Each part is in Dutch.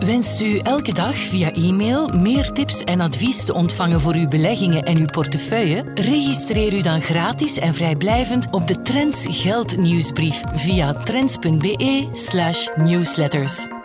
Wenst u elke dag via e-mail meer tips en advies te ontvangen voor uw beleggingen en uw portefeuille? Registreer u dan gratis en vrijblijvend op de Trends Geld nieuwsbrief via trends.be/newsletters.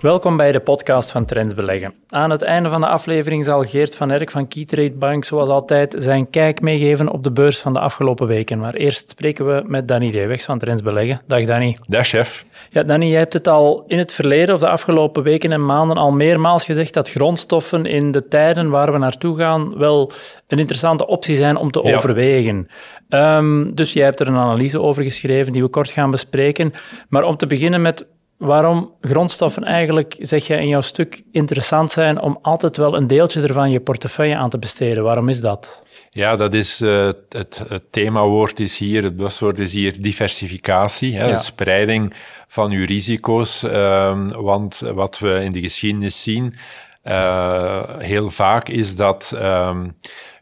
Welkom bij de podcast van Trends Beleggen. Aan het einde van de aflevering zal Geert van Erk van Keytrade Bank zoals altijd zijn kijk meegeven op de beurs van de afgelopen weken. Maar eerst spreken we met Danny Reewegs van Trends Beleggen. Dag Danny. Dag chef. Ja, Danny, jij hebt het al in het verleden of de afgelopen weken en maanden al meermaals gezegd dat grondstoffen in de tijden waar we naartoe gaan wel een interessante optie zijn om te overwegen. Um, dus jij hebt er een analyse over geschreven die we kort gaan bespreken. Maar om te beginnen met waarom grondstoffen eigenlijk, zeg jij in jouw stuk, interessant zijn om altijd wel een deeltje ervan je portefeuille aan te besteden. Waarom is dat? Ja, dat is uh, het, het themawoord is hier, het buzzwoord is hier diversificatie, hè, spreiding van uw risico's. Uh, want wat we in de geschiedenis zien, uh, heel vaak is dat ehm,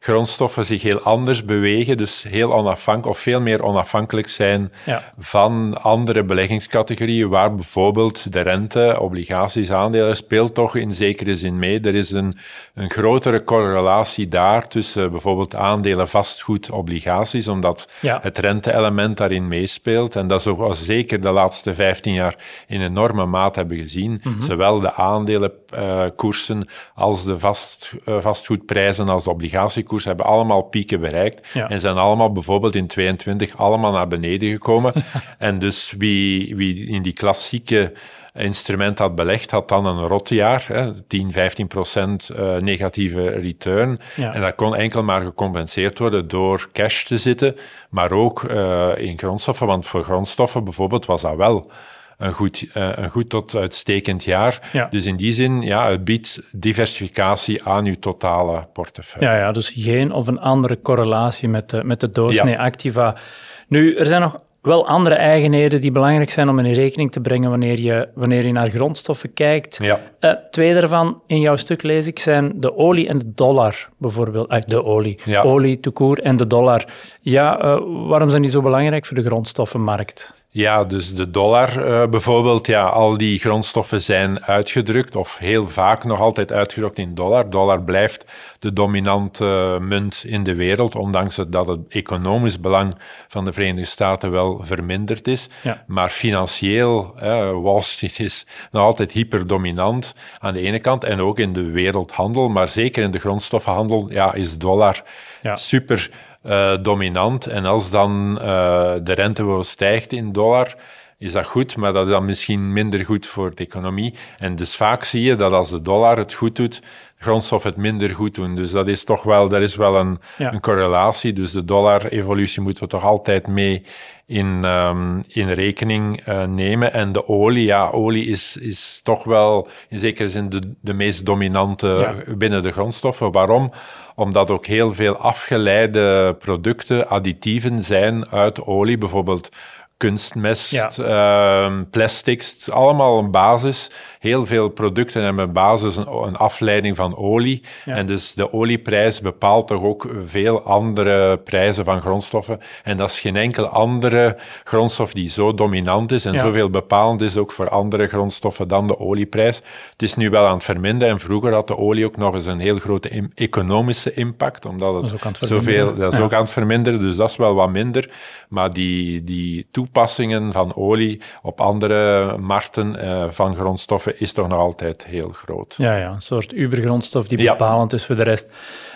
grondstoffen zich heel anders bewegen, dus heel onafhankelijk of veel meer onafhankelijk zijn ja. van andere beleggingscategorieën, waar bijvoorbeeld de rente, obligaties, aandelen speelt toch in zekere zin mee. Er is een, een grotere correlatie daar tussen bijvoorbeeld aandelen, vastgoed, obligaties, omdat ja. het rente-element daarin meespeelt. En dat is ook wel zeker de laatste 15 jaar in enorme mate hebben gezien. Mm -hmm. Zowel de aandelenkoersen als de vast, uh, vastgoedprijzen als de obligatiekoersen hebben allemaal pieken bereikt. En zijn allemaal bijvoorbeeld in 22 allemaal naar beneden gekomen. en dus wie, wie in die klassieke instrument had belegd, had dan een rotjaar, hè, 10, 15 procent uh, negatieve return. Ja. En dat kon enkel maar gecompenseerd worden door cash te zitten, maar ook uh, in grondstoffen, want voor grondstoffen bijvoorbeeld was dat wel een goed, uh, een goed tot uitstekend jaar. Ja. Dus in die zin, ja, het biedt diversificatie aan uw totale portefeuille. Ja, ja dus geen of een andere correlatie met de, met de doorsnee ja. activa. Nu, er zijn nog wel andere eigenheden die belangrijk zijn om in rekening te brengen wanneer je, wanneer je naar grondstoffen kijkt. Ja. Uh, twee daarvan in jouw stuk lees ik zijn de olie en de dollar, bijvoorbeeld. Uh, de olie. Ja. Olie, toekoer en de dollar. Ja, uh, waarom zijn die zo belangrijk voor de grondstoffenmarkt? Ja, dus de dollar uh, bijvoorbeeld, ja, al die grondstoffen zijn uitgedrukt, of heel vaak nog altijd uitgedrukt in dollar. Dollar blijft de dominante munt in de wereld, ondanks dat het economisch belang van de Verenigde Staten wel verminderd is. Ja. Maar financieel, uh, Wall Street is nog altijd hyperdominant aan de ene kant, en ook in de wereldhandel, maar zeker in de grondstoffenhandel, ja, is dollar ja. super dominant. En als dan uh, de rente wel stijgt in dollar, is dat goed, maar dat is dan misschien minder goed voor de economie. En dus vaak zie je dat als de dollar het goed doet, grondstof het minder goed doen. Dus dat is toch wel, er is wel een, ja. een correlatie. Dus de dollar-evolutie moeten we toch altijd mee in, um, in rekening uh, nemen. En de olie, ja, olie is, is toch wel in zekere zin de, de meest dominante ja. binnen de grondstoffen. Waarom? Omdat ook heel veel afgeleide producten, additieven zijn uit olie, bijvoorbeeld kunstmest, ja. uh, plastics, allemaal een basis. Heel veel producten hebben basis een, een afleiding van olie. Ja. En dus de olieprijs bepaalt toch ook veel andere prijzen van grondstoffen. En dat is geen enkel andere grondstof die zo dominant is en ja. zoveel bepalend is ook voor andere grondstoffen dan de olieprijs. Het is nu wel aan het verminderen en vroeger had de olie ook nog eens een heel grote economische impact, omdat het, het zoveel, dat is ook aan het verminderen, dus dat is wel wat minder. Maar die, die toepassingen van olie op andere markten uh, van grondstoffen is toch nog altijd heel groot. Ja, ja een soort ubergrondstof die bepalend ja. is voor de rest.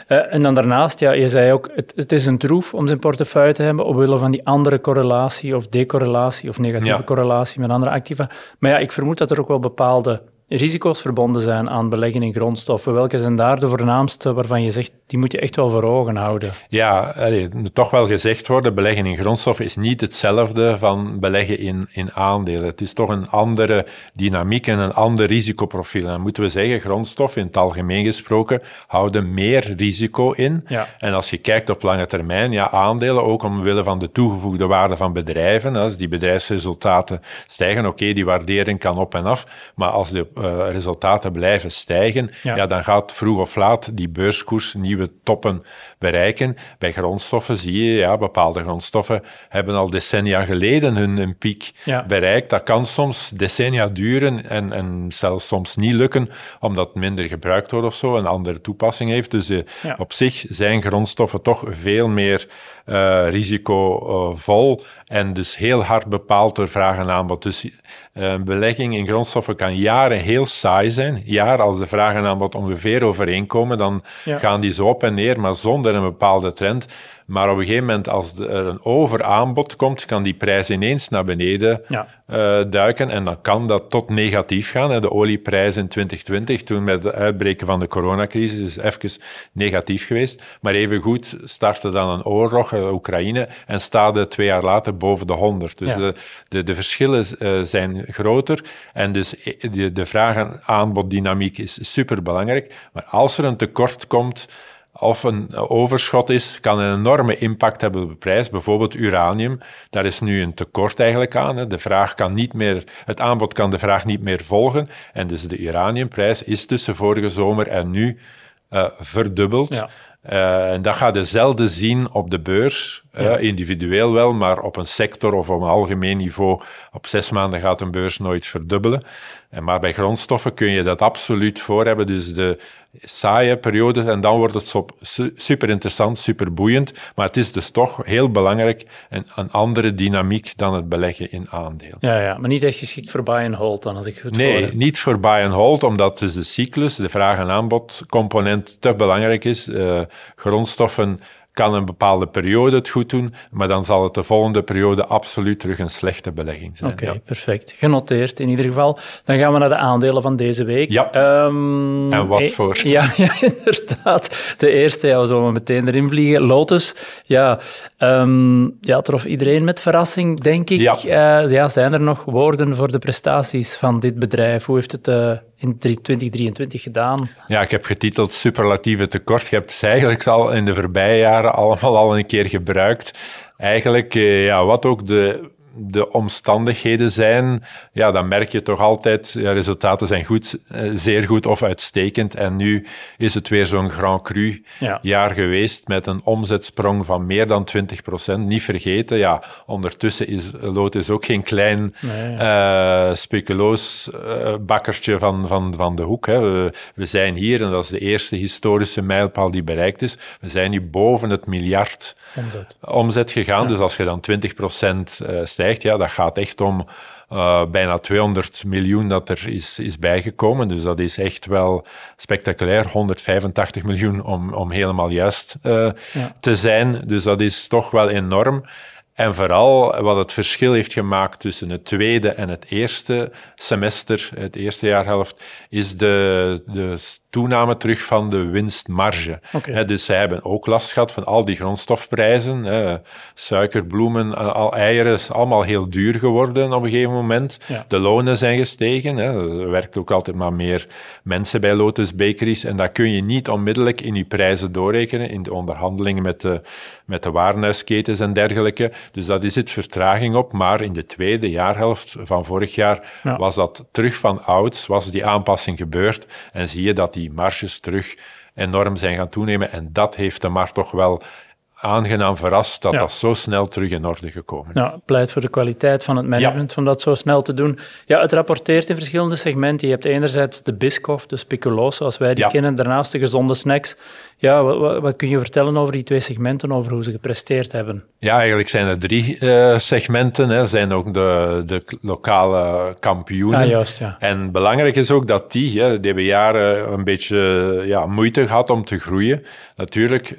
Uh, en dan daarnaast, ja, je zei ook, het, het, is een troef om zijn portefeuille te hebben, omwille van die andere correlatie of decorrelatie of negatieve ja. correlatie met andere activa. Maar ja, ik vermoed dat er ook wel bepaalde risico's verbonden zijn aan beleggen in grondstoffen. Welke zijn daar de voornaamste waarvan je zegt, die moet je echt wel voor ogen houden. Ja, het moet toch wel gezegd worden, beleggen in grondstoffen is niet hetzelfde van beleggen in, in aandelen. Het is toch een andere dynamiek en een ander risicoprofiel. En dan moeten we zeggen, grondstoffen in het algemeen gesproken houden meer risico in. Ja. En als je kijkt op lange termijn, ja, aandelen, ook omwille van de toegevoegde waarde van bedrijven, als die bedrijfsresultaten stijgen, oké, die waardering kan op en af, maar als de uh, resultaten blijven stijgen, Ja. ja. dan gaat vroeg of laat die beurskoers nieuwe toppen bereiken. Bij grondstoffen zie je, ja, bepaalde grondstoffen hebben al decennia geleden hun, hun piek Ja. bereikt. Dat kan soms decennia duren en, en zelfs soms niet lukken, omdat het minder gebruikt wordt of zo, een andere toepassing heeft. Dus eh, Ja. op zich zijn grondstoffen toch veel meer eh, risicovol en dus heel hard bepaald door vraag en aanbod. Dus eh, belegging in grondstoffen kan jaren heel saai zijn. Jaar als de vraag en aanbod ongeveer overeenkomen, dan Ja. gaan die zo op en neer, maar zonder een bepaalde trend. Maar op een gegeven moment, als er een overaanbod komt, kan die prijs ineens naar beneden Ja. eh, duiken. En dan kan dat tot negatief gaan. Hè. De olieprijs in 2020, toen met het uitbreken van de coronacrisis, is even negatief geweest. Maar evengoed startte dan een oorlog, in Oekraïne, en staat twee jaar later boven de 100. Dus Ja. de, de, de verschillen eh, zijn groter. En dus eh, de, de vraag- en aanboddynamiek is superbelangrijk. Maar als er een tekort komt, of een overschot is, kan een enorme impact hebben op de prijs. Bijvoorbeeld uranium, daar is nu een tekort eigenlijk aan. Hè. De vraag kan niet meer, het aanbod kan de vraag niet meer volgen. En dus de uraniumprijs is tussen vorige zomer en nu eh, verdubbeld. Ja. Eh, en dat ga je zelden zien op de beurs, eh, Ja. individueel wel, maar op een sector of op een algemeen niveau, op zes maanden gaat een beurs nooit verdubbelen. En maar bij grondstoffen kun je dat absoluut voor hebben. Dus de saaie periodes, en dan wordt het super interessant, super boeiend. Maar het is dus toch heel belangrijk en een andere dynamiek dan het beleggen in aandelen. Ja, ja, maar niet echt geschikt voor buy and hold dan, als ik goed Nee, niet voor buy and hold, omdat dus de cyclus, de vraag- en aanbodcomponent te belangrijk is. Eh, grondstoffen kan een bepaalde periode het goed doen, maar dan zal het de volgende periode absoluut terug een slechte belegging zijn. Oké, Ja. perfect. Genoteerd in ieder geval. Dan gaan we naar de aandelen van deze week. Ja. Ehm, En wat eh, voor? Ja, ja, inderdaad. De eerste, ja, we zullen meteen erin vliegen. Lotus, ja, ehm, ja, trof iedereen met verrassing, denk ik. Ja. Eh, ja, zijn er nog woorden voor de prestaties van dit bedrijf? Hoe heeft het eh, in 2023 gedaan? Ja, ik heb getiteld superlatieve tekort. Je hebt het eigenlijk al in de voorbije jaren allemaal al een keer gebruikt. Eigenlijk, eh, ja, wat ook de, de omstandigheden zijn, ja, dan merk je toch altijd, ja, resultaten zijn goed, eh, zeer goed of uitstekend. En nu is het weer zo'n Grand Cru Ja. jaar geweest met een omzetsprong van meer dan 20% Niet vergeten, ja, ondertussen is Lotus ook geen klein Nee. eh, speculoos eh, bakkertje van, van, van de hoek. Hè. We, we zijn hier, en dat is de eerste historische mijlpaal die bereikt is, we zijn nu boven het miljard Omzet. omzet gegaan. Dus als je dan 20% eh, stijgt, ja, dat gaat echt om eh, bijna 200 miljoen dat er is, is bijgekomen. Dus dat is echt wel spectaculair. 185 miljoen om, om helemaal juist eh, Ja. te zijn. Dus dat is toch wel enorm. En vooral wat het verschil heeft gemaakt tussen het tweede en het eerste semester, het eerste jaarhelft, is de, de toename terug van de winstmarge. Dus zij hebben ook last gehad van al die grondstofprijzen. Hè. Suiker, bloemen, eh, al eieren, is allemaal heel duur geworden op een gegeven moment. Ja. De lonen zijn gestegen. Er werkt ook altijd maar meer mensen bij Lotus Bakeries. En dat kun je niet onmiddellijk in je prijzen doorrekenen, in de onderhandelingen met de, met de warenhuisketens en dergelijke. Dus dat is het vertraging op. Maar in de tweede jaarhelft van vorig jaar Ja. was dat terug van ouds, was die aanpassing gebeurd. En zie je dat die marges terug enorm zijn gaan toenemen. En dat heeft de markt toch wel aangenaam verrast, dat Ja. dat zo snel terug in orde gekomen is. Ja, pleit voor de kwaliteit van het management om dat zo snel te doen. Ja, het rapporteert in verschillende segmenten. Je hebt enerzijds de Biscoff, de speculoos, zoals wij die Ja. kennen. Daarnaast de gezonde snacks. Ja, wat, kun je vertellen over die twee segmenten, over hoe ze gepresteerd hebben? Ja, eigenlijk zijn er drie eh, segmenten. Hè. Er zijn ook de, de lokale kampioenen. Ah, juist, ja. En belangrijk is ook dat die, hè, die hebben jaren een beetje ja, moeite gehad om te groeien. Natuurlijk, 15%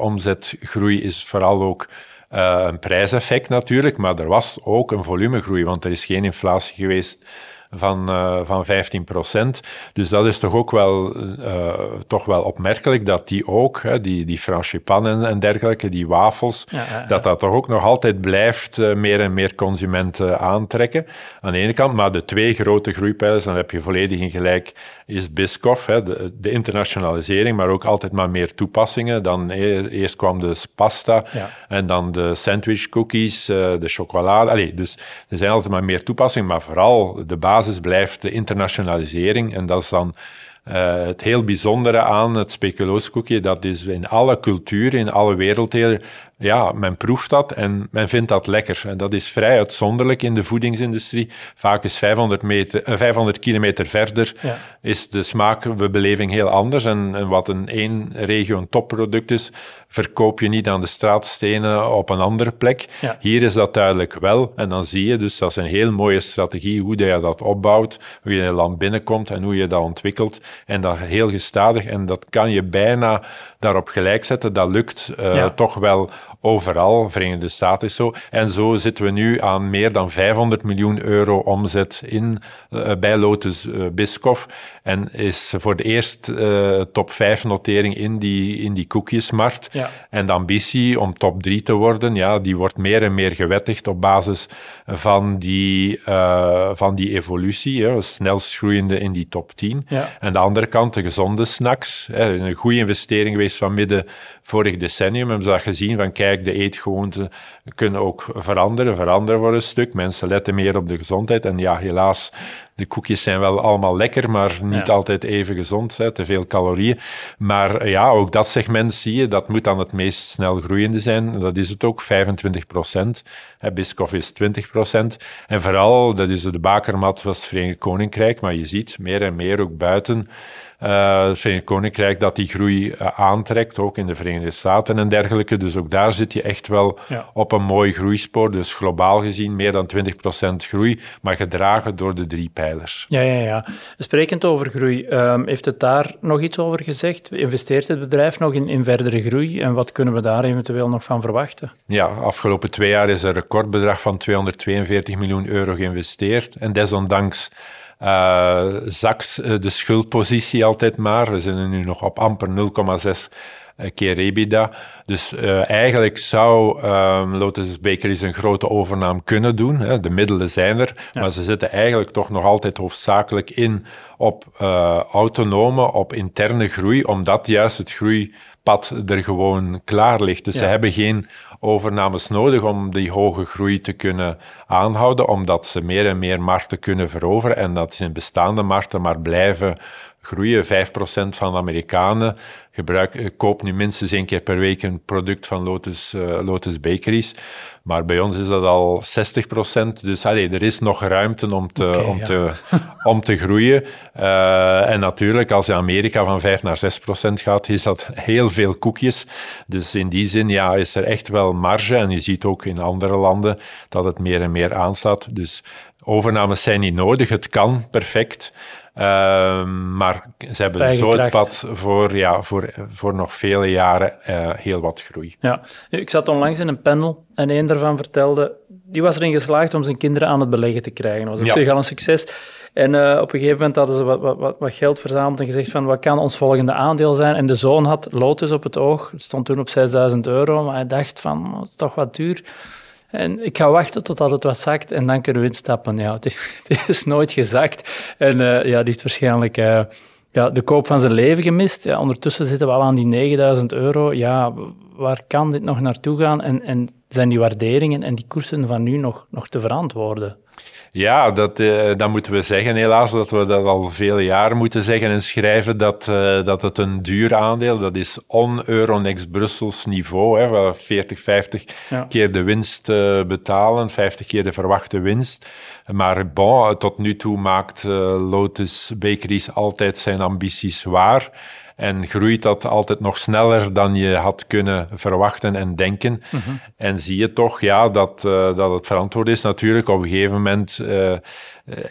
omzetgroei is vooral ook eh, een prijseffect natuurlijk, maar er was ook een volumegroei, want er is geen inflatie geweest van, uh, van 15% Dus dat is toch ook wel, uh, toch wel opmerkelijk dat die ook, hè, die, die frangipannen en dergelijke, die wafels, dat dat toch ook nog altijd blijft uh, meer en meer consumenten aantrekken. Aan de ene kant, maar de twee grote groeipijlers, dan heb je volledig in gelijk, is Biscoff, hè, de, de, internationalisering, maar ook altijd maar meer toepassingen. Dan e eerst kwam de pasta en dan de sandwich cookies, de chocolade. Allee, dus er zijn altijd maar meer toepassingen, maar vooral de basis blijft de internationalisering. En dat is dan uh, het heel bijzondere aan het speculooskoekje, dat is in alle culturen, in alle werelddelen, ja, men proeft dat en men vindt dat lekker. En dat is vrij uitzonderlijk in de voedingsindustrie. Vaak is 500, meter, 500 kilometer verder is de smaakbeleving heel anders. En, en, wat in één regio een topproduct is, verkoop je niet aan de straatstenen op een andere plek. Hier is dat duidelijk wel. En dan zie je dus, dat is een heel mooie strategie, hoe je dat opbouwt, hoe je in het land binnenkomt en hoe je dat ontwikkelt. En dat heel gestadig. En dat kan je bijna daarop gelijk zetten. Dat lukt uh, toch wel overal. Verenigde Staten is zo. En zo zitten we nu aan meer dan 500 miljoen euro omzet in, uh, bij Lotus uh, Biscoff. En is voor de eerste uh, top 5 notering in die, in die koekjesmarkt. Ja. En de ambitie om top 3 te worden, ja, die wordt meer en meer gewettigd op basis van die, van die evolutie. Hè, snelst groeiende in die top 10. Ja. En de andere kant, de gezonde snacks. Hè, een goede investering geweest van midden vorig decennium. Hebben ze dat gezien van kijk, de eetgewoonten kunnen ook veranderen, veranderen voor een stuk. Mensen letten meer op de gezondheid. En ja, helaas, de koekjes zijn wel allemaal lekker, maar niet altijd even gezond. Hè, te veel calorieën. Maar ja, ook dat segment zie je, dat moet dan het meest snel groeiende zijn. Dat is het ook, 25 procent. Biscoff is 20 procent. En vooral, dat is de bakermat was het Verenigd Koninkrijk, maar je ziet meer en meer ook buiten uh, het Verenigd Koninkrijk dat die groei uh, aantrekt, ook in de Verenigde Staten en dergelijke. Dus ook daar zit je echt wel ja. op een mooi groeispoor. Dus globaal gezien meer dan 20% groei, maar gedragen door de drie pijlers. Ja, ja, ja. Sprekend over groei, um, heeft het daar nog iets over gezegd? Investeert het bedrijf nog in, in verdere groei en wat kunnen we daar eventueel nog van verwachten? Ja, afgelopen twee jaar is een recordbedrag van 242 miljoen euro geïnvesteerd en desondanks zakt eh, de schuldpositie altijd maar. We zijn nu nog op amper 0,6 eh, keer EBITDA. Dus uh, eigenlijk zou um, Lotus Bakeries een grote overname kunnen doen. Hè. De middelen zijn er, maar ze zitten eigenlijk toch nog altijd hoofdzakelijk in op uh, autonome, op interne groei, omdat juist het groeipad er gewoon klaar ligt. Dus ze hebben geen overnames nodig om die hoge groei te kunnen aanhouden, omdat ze meer en meer markten kunnen veroveren en dat ze in bestaande markten maar blijven groeien. 5% van de Amerikanen gebruik, eh, koopt nu minstens één keer per week een product van Lotus, uh, Lotus Bakeries. Maar bij ons is dat al 60 procent. Dus allee, er is nog ruimte om te, okay, om ja. te, om te groeien. Uh, en natuurlijk, als je Amerika van 5 naar 6 procent gaat, is dat heel veel koekjes. Dus in die zin ja, is er echt wel marge. En je ziet ook in andere landen dat het meer en meer aanslaat. Dus overnames zijn niet nodig. Het kan perfect. Uh, maar ze hebben zo het pad voor, ja, voor, voor nog vele jaren uh, heel wat groei. Ja, ik zat onlangs in een panel en een daarvan vertelde, die was erin geslaagd om zijn kinderen aan het beleggen te krijgen. Dat was op ja. zich al een succes. En uh, op een gegeven moment hadden ze wat, wat, wat, geld verzameld en gezegd van wat kan ons volgende aandeel zijn. En de zoon had Lotus op het oog, het stond toen op 6000 euro, maar hij dacht van, dat is toch wat duur. En ik ga wachten totdat het wat zakt en dan kunnen we instappen. Ja, het, is, nooit gezakt. En uh, ja, die heeft waarschijnlijk uh, ja, de koop van zijn leven gemist. Ja, ondertussen zitten we al aan die 9000 euro. Ja, waar kan dit nog naartoe gaan? En, en zijn die waarderingen en die koersen van nu nog, nog te verantwoorden? Ja, dat, uh, dat moeten we zeggen helaas, dat we dat al vele jaren moeten zeggen en schrijven, dat, uh, dat het een duur aandeel, dat is on-Euronext Brussels niveau, hè, 40, 50 ja. keer de winst uh, betalen, 50 keer de verwachte winst. Maar bon, tot nu toe maakt Lotus Bakeries altijd zijn ambities waar. En groeit dat altijd nog sneller dan je had kunnen verwachten en denken. Mhm. En zie je toch ja, dat, uh, dat het verantwoord is. Natuurlijk, op een gegeven moment uh,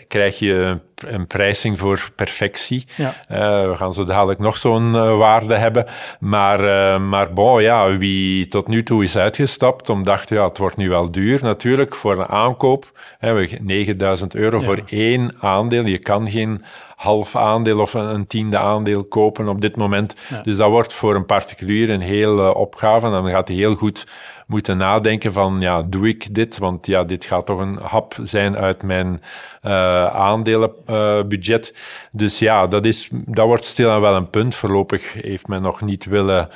krijg je een prijzing voor perfectie. Ja. Uh, we gaan zo dadelijk nog zo'n waarde hebben. Maar, maar bon, ja, wie tot nu toe is uitgestapt, omdat ja, het wordt nu wel duur natuurlijk voor een aankoop. Hè, 9000 euro voor één aandeel. Je kan geen half aandeel of een, tiende aandeel kopen op dit moment. Dus dat wordt voor een particulier een heel opgave. En dan gaat hij heel goed moeten nadenken van, ja, doe ik dit? Want ja, dit gaat toch een hap zijn uit mijn uh, aandelenbudget. Uh, dus ja, dat, is, dat wordt stil wel een punt. Voorlopig heeft men nog niet willen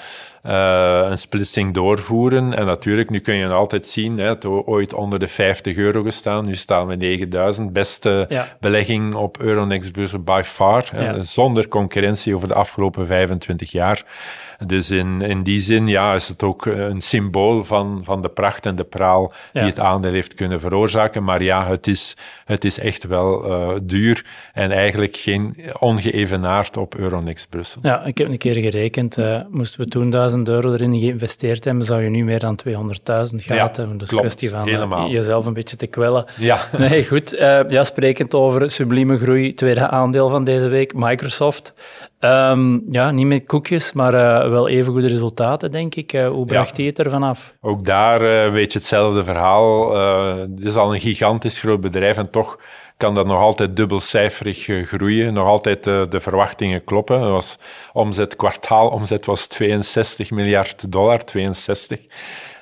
uh, een splitsing doorvoeren. En natuurlijk, nu kun je altijd zien, hè, het ooit onder de 50 euro gestaan, nu staan we 9000. Beste ja. belegging op Euronext by far, ja. zonder concurrentie over de afgelopen 25 jaar. Dus in, in die zin ja, is het ook een symbool van, van de pracht en de praal die het aandeel heeft kunnen veroorzaken. Maar ja, het is, het is echt wel uh, duur en eigenlijk geen ongeëvenaard op Euronext Brussel. Ja, ik heb een keer gerekend, uh, moesten we toen 1000 euro erin geïnvesteerd hebben, zou je nu meer dan 200.000 gehad ja, hebben. Dus klopt, kwestie van uh, jezelf een beetje te kwellen. Ja. Nee, goed. ja, sprekend over sublieme groei, tweede aandeel van deze week, Microsoft. Um, ja, niet met koekjes, maar uh, wel even goede resultaten, denk ik. Uh, hoe bracht hij het ervan af? Ook daar uh, weet je hetzelfde verhaal. het is al een gigantisch groot bedrijf en toch kan dat nog altijd dubbelcijferig groeien. Nog altijd de verwachtingen kloppen. Was omzet, kwartaalomzet was 62 miljard dollar, 62.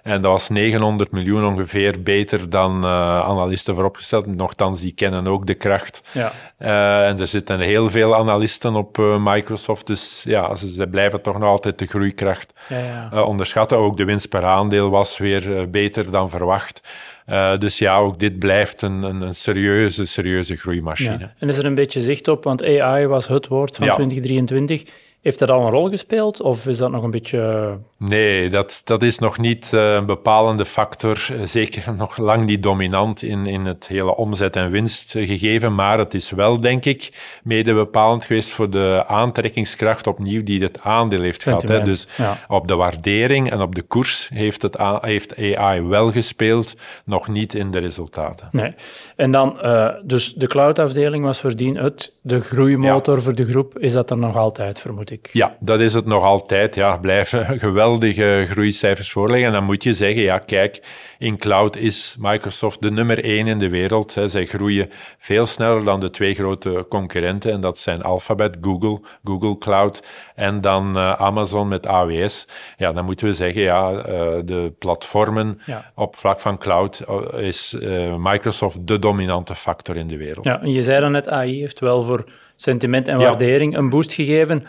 En dat was 900 miljoen ongeveer beter dan uh, analisten vooropgesteld. Nochtans, die kennen ook de kracht. Ja. Uh, en er zitten heel veel analisten op uh, Microsoft. Dus ja, ze, ze, blijven toch nog altijd de groeikracht ja, ja. onderschatten. Ook de winst per aandeel was weer beter dan verwacht. Uh, dus ja, ook dit blijft een, een, een serieuze, serieuze groeimachine. Ja. En is er een beetje zicht op, want AI was het woord van 2023. Heeft dat al een rol gespeeld of is dat nog een beetje... Nee, dat, dat is nog niet uh, een bepalende factor. Eh, zeker nog lang niet dominant in, in het hele omzet- en winstgegeven. Maar het is wel, denk ik, mede bepalend geweest voor de aantrekkingskracht opnieuw die het aandeel heeft gehad. Hè. Dus ja. op de waardering en op de koers heeft, het, heeft AI wel gespeeld, nog niet in de resultaten. Nee. En dan, uh, dus de cloudafdeling was voordien het, de groeimotor ja. voor de groep. Is dat er nog altijd, vermoed ik? Ja, dat is het nog altijd. Ja, blijven geweldige groeicijfers voorleggen. En dan moet je zeggen, ja, kijk, in cloud is Microsoft de nummer één in de wereld. Hè. Zij groeien veel sneller dan de twee grote concurrenten. En dat zijn Alphabet, Google, Google Cloud en dan uh, Amazon met AWS. Ja, dan moeten we zeggen, ja, uh, de platformen ja. op vlak van cloud uh, is Microsoft de dominante factor in de wereld. Ja, en je zei dan net, AI heeft wel voor sentiment en waardering ja. een boost gegeven.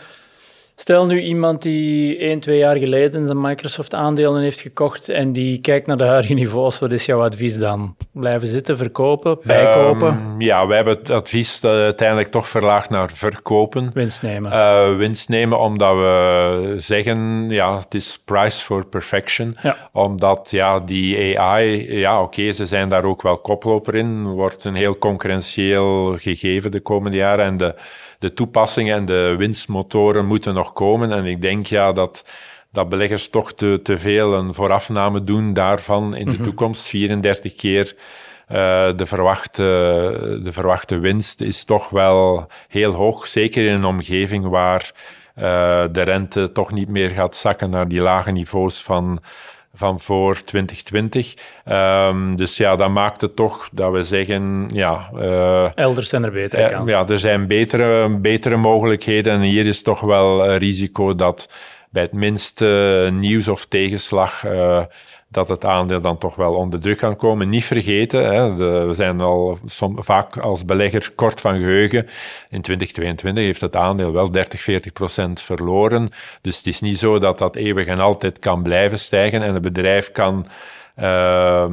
Stel nu iemand die één, twee jaar geleden de Microsoft-aandelen heeft gekocht en die kijkt naar de huidige niveaus, wat is jouw advies dan? Blijven zitten, verkopen, bijkopen? Um, ja, wij hebben het advies uiteindelijk toch verlaagd naar verkopen. Winst nemen. Uh, winst nemen, omdat we zeggen, ja, het is price for perfection. Ja. Omdat, ja, die AI, ja, oké, okay, ze zijn daar ook wel koploper in. Wordt een heel concurrentieel gegeven de komende jaren en de de toepassingen en de winstmotoren moeten nog komen. En ik denk ja, dat, dat beleggers toch te, te veel een voorafname doen daarvan in de mm toekomst. 34 keer uh, de, verwachte, de verwachte winst is toch wel heel hoog. Zeker in een omgeving waar uh, de rente toch niet meer gaat zakken naar die lage niveaus van van voor 2020. Um, ehm, dus ja, dat maakt het toch dat we zeggen, ja... Uh, Elders zijn er betere uh, Ja, er zijn betere, betere mogelijkheden en hier is toch wel een risico dat bij het minste nieuws of tegenslag uh, dat het aandeel dan toch wel onder druk kan komen. Niet vergeten, hè, we zijn al vaak als belegger kort van geheugen. In 2022 heeft het aandeel wel 30, 40 procent verloren. Dus het is niet zo dat dat eeuwig en altijd kan blijven stijgen en het bedrijf kan uh,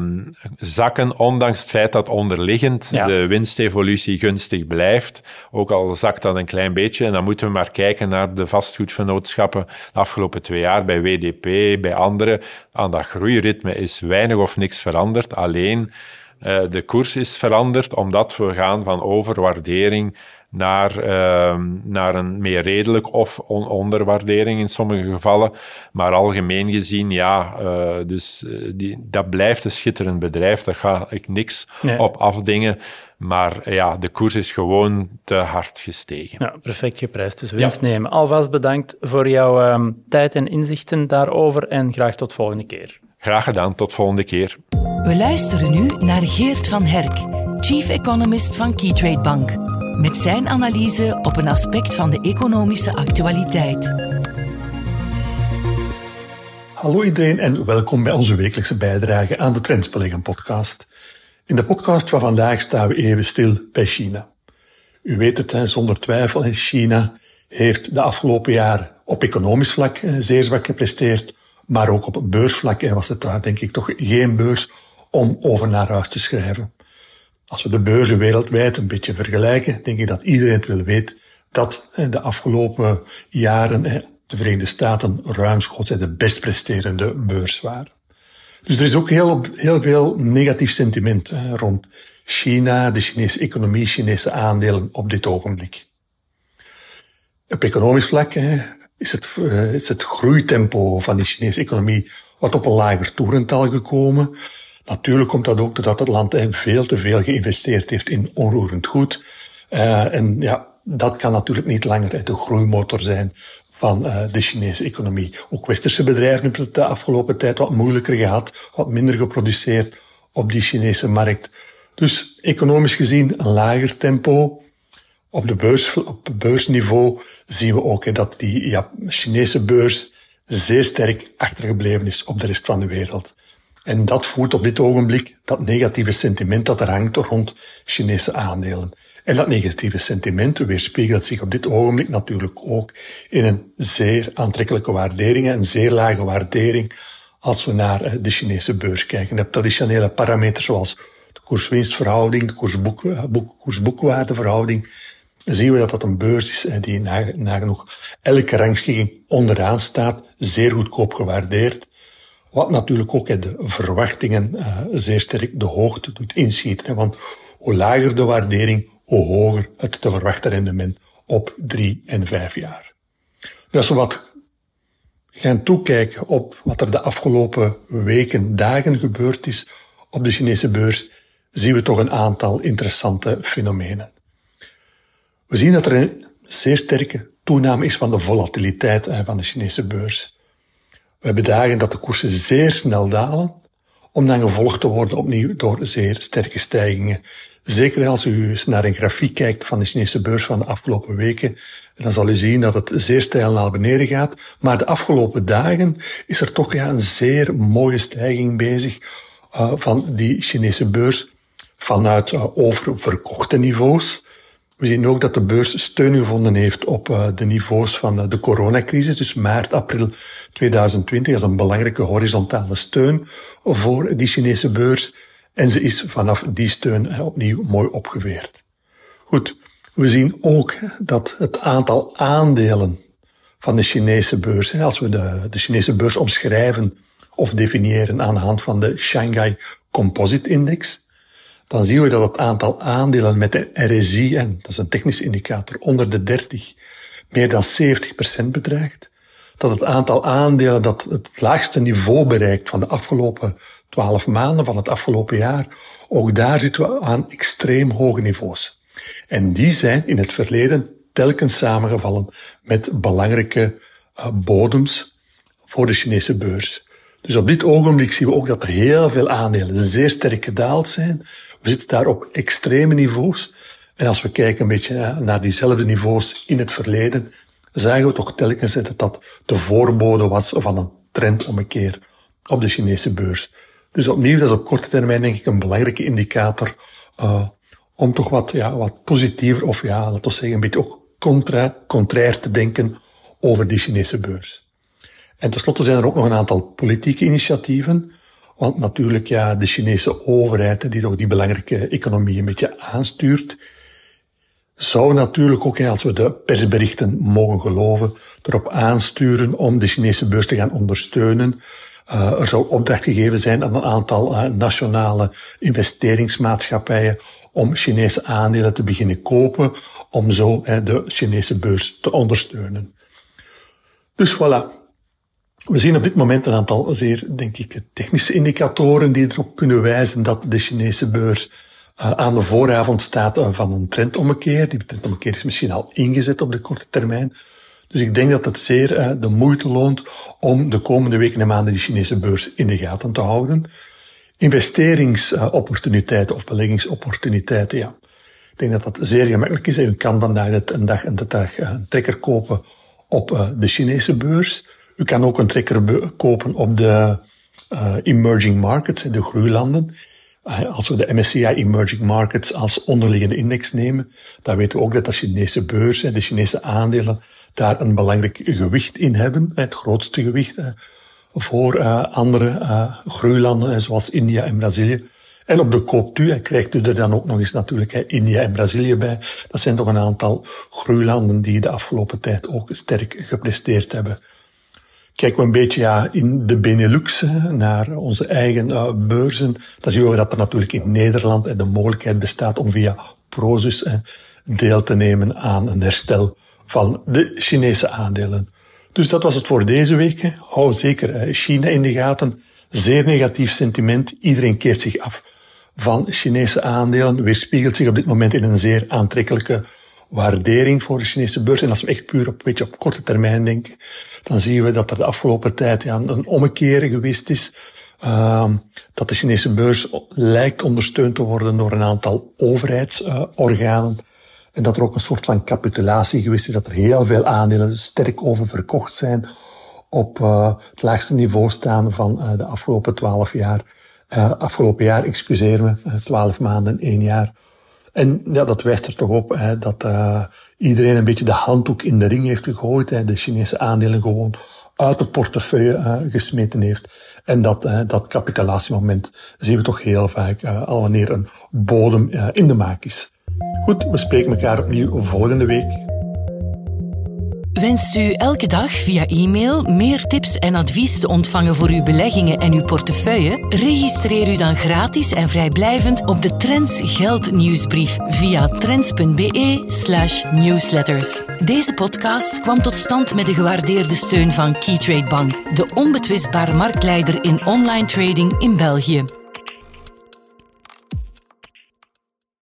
zakken, ondanks het feit dat onderliggend de winstevolutie gunstig blijft. Ook al zakt dat een klein beetje. En dan moeten we maar kijken naar de vastgoedvernootschappen de afgelopen twee jaar bij WDP, bij anderen. Aan dat groeiritme is weinig of niks veranderd. Alleen uh, de koers is veranderd omdat we gaan van overwaardering naar, ehm, naar een meer redelijk of onderwaardering in sommige gevallen. Maar algemeen gezien, ja, uh, dus die, dat blijft een schitterend bedrijf. Daar ga ik niks op afdingen. Maar ja, de koers is gewoon te hard gestegen. Ja, perfect geprijsd. Dus winst nemen. Alvast bedankt voor jouw ehm, tijd en inzichten daarover en graag tot volgende keer. Graag gedaan, tot volgende keer. We luisteren nu naar Geert van Herk, Chief Economist van Keytrade Bank, met zijn analyse op een aspect van de economische actualiteit. Hallo iedereen en welkom bij onze wekelijkse bijdrage aan de Trendsbeleggen podcast. In de podcast van vandaag staan we even stil bij China. U weet het, zonder twijfel, China heeft de afgelopen jaren op economisch vlak eh, zeer zwak gepresteerd, maar ook op beursvlak was het daar denk ik toch geen beurs om over naar huis te schrijven. Als we de beurzen wereldwijd een beetje vergelijken, denk ik dat iedereen het wil weten dat de afgelopen jaren de Verenigde Staten ruimschoots de best presterende beurs waren. Dus er is ook heel, heel veel negatief sentiment rond China, de Chinese economie, Chinese aandelen op dit ogenblik. Op economisch vlak is het, uh, is het groeitempo van de Chinese economie wat op een lager toerental gekomen. Natuurlijk komt dat ook doordat het land veel te veel geïnvesteerd heeft in onroerend goed. Uh, en ja, dat kan natuurlijk niet langer de groeimotor zijn van uh, de Chinese economie. Ook westerse bedrijven hebben het de afgelopen tijd wat moeilijker gehad, wat minder geproduceerd op die Chinese markt. Dus economisch gezien een lager tempo. Op, de beurs, op beursniveau zien we ook dat die ja, Chinese beurs zeer sterk achtergebleven is op de rest van de wereld. En dat voert op dit ogenblik dat negatieve sentiment dat er hangt rond Chinese aandelen. En dat negatieve sentiment weerspiegelt zich op dit ogenblik natuurlijk ook in een zeer aantrekkelijke waardering, een zeer lage waardering als we naar eh, de Chinese beurs kijken. De traditionele parameters zoals de koerswinstverhouding, koersboek, eh, koersboekwaardeverhouding, zien we dat dat een beurs is eh, die nagenoeg elke rangschikking onderaan staat, zeer goedkoop gewaardeerd. Wat natuurlijk ook de verwachtingen uh, zeer sterk de hoogte doet inschieten. Want hoe lager de waardering, hoe hoger het te verwachten rendement op drie en vijf jaar. Dus wat gaan toekijken op wat er de afgelopen weken, dagen gebeurd is op de Chinese beurs, zien we toch een aantal interessante fenomenen. We zien dat er een zeer sterke toename is van de volatiliteit van de Chinese beurs. We bedagen dat de koersen zeer snel dalen, om dan gevolgd te worden opnieuw door zeer sterke stijgingen. Zeker als u eens naar een grafiek kijkt van de Chinese beurs van de afgelopen weken, dan zal u zien dat het zeer stijl naar beneden gaat. Maar de afgelopen dagen is er toch ja, een zeer mooie stijging bezig uh, van die Chinese beurs vanuit uh, oververkochte niveaus. We zien ook dat de beurs steun gevonden heeft op uh, de niveaus van de coronacrisis, dus maart, april 2020 is een belangrijke horizontale steun voor die Chinese beurs. En ze is vanaf die steun opnieuw mooi opgeweerd. Goed, we zien ook dat het aantal aandelen van de Chinese beurs, als we de, de Chinese beurs omschrijven of definiëren aan de hand van de Shanghai Composite Index, dan zien we dat het aantal aandelen met de RSI, en dat is een technische indicator, onder de 30, meer dan 70% bedraagt dat het aantal aandelen dat het laagste niveau bereikt van de afgelopen twaalf maanden van het afgelopen jaar, ook daar zitten we aan extreem hoge niveaus. En die zijn in het verleden telkens samengevallen met belangrijke uh, bodems voor de Chinese beurs. Dus op dit ogenblik zien we ook dat er heel veel aandelen zeer sterk gedaald zijn. We zitten daar op extreme niveaus. En als we kijken een beetje naar diezelfde niveaus in het verleden, zagen we toch telkens dat dat de voorbode was van een trendommekeer op de Chinese beurs. Dus opnieuw, dat is op korte termijn denk ik een belangrijke indicator uh, om toch wat, ja, wat positiever of ja, laten we zeggen een beetje ook contra, contrair te denken over die Chinese beurs. En tenslotte zijn er ook nog een aantal politieke initiatieven. Want natuurlijk, ja, de Chinese overheid, die toch die belangrijke economie een beetje aanstuurt, zou natuurlijk ook, als we de persberichten mogen geloven, erop aansturen om de Chinese beurs te gaan ondersteunen er zou opdracht gegeven zijn aan een aantal nationale investeringsmaatschappijen om Chinese aandelen te beginnen kopen, om zo de Chinese beurs te ondersteunen. Dus voilà, we zien op dit moment een aantal zeer, denk ik, technische indicatoren die erop kunnen wijzen dat de Chinese beurs uh, aan de vooravond staat uh, van een trendommekeer. Die trendommekeer is misschien al ingezet op de korte termijn. Dus ik denk dat het zeer uh, de moeite loont om de komende weken en maanden die Chinese beurs in de gaten te houden. Investeringsopportuniteiten of beleggingsopportuniteiten, ja. Ik denk dat dat zeer gemakkelijk is. U kan vandaag een dag en de dag een trekker kopen op de Chinese beurs. U kan ook een trekker kopen op de uh, emerging markets, de groeilanden. Uh, als we de MSCI Emerging Markets als onderliggende index nemen, dan weten we ook dat de Chinese beurzen, de Chinese aandelen, daar een belangrijk gewicht in hebben, het grootste gewicht voor andere groeilanden zoals India en Brazilië. En op de koop u krijgt u er dan ook nog eens natuurlijk India en Brazilië bij. Dat zijn toch een aantal groeilanden die de afgelopen tijd ook sterk gepresteerd hebben. Kijken we een beetje ja, in de Benelux naar onze eigen uh, beurzen, dan zien we dat er natuurlijk in Nederland de mogelijkheid bestaat om via Prozus deel te nemen aan een herstel van de Chinese aandelen. Dus dat was het voor deze week. Hou zeker uh, China in de gaten. Zeer negatief sentiment. Iedereen keert zich af van Chinese aandelen. Weerspiegelt zich op dit moment in een zeer aantrekkelijke waardering voor de Chinese beurs. En als we echt puur op, beetje op korte termijn denken, dan zien we dat er de afgelopen tijd ja, een ommekeer geweest is. Uh, dat de Chinese beurs lijkt ondersteund te worden door een aantal overheidsorganen. en dat er ook een soort van capitulatie geweest is, dat er heel veel aandelen sterk oververkocht zijn, op uh, het laagste niveau staan van uh, de afgelopen twaalf jaar. Uh, afgelopen jaar, excuseer me, twaalf maanden, één jaar. En ja, dat wijst er toch op hè, dat uh, iedereen een beetje de handdoek in de ring heeft gegooid. Hè, de Chinese aandelen gewoon uit de portefeuille uh, gesmeten heeft. En dat, uh, dat capitalatiemoment zien we toch heel vaak al wanneer een bodem in de maak is. Goed, we spreken elkaar opnieuw volgende week. Wenst u elke dag via e-mail meer tips en advies te ontvangen voor uw beleggingen en uw portefeuille? Registreer u dan gratis en vrijblijvend op de Trends Geld nieuwsbrief via trends.be/slash newsletters. Deze podcast kwam tot stand met de gewaardeerde steun van Keytrade Bank, de onbetwistbare marktleider in online trading in België.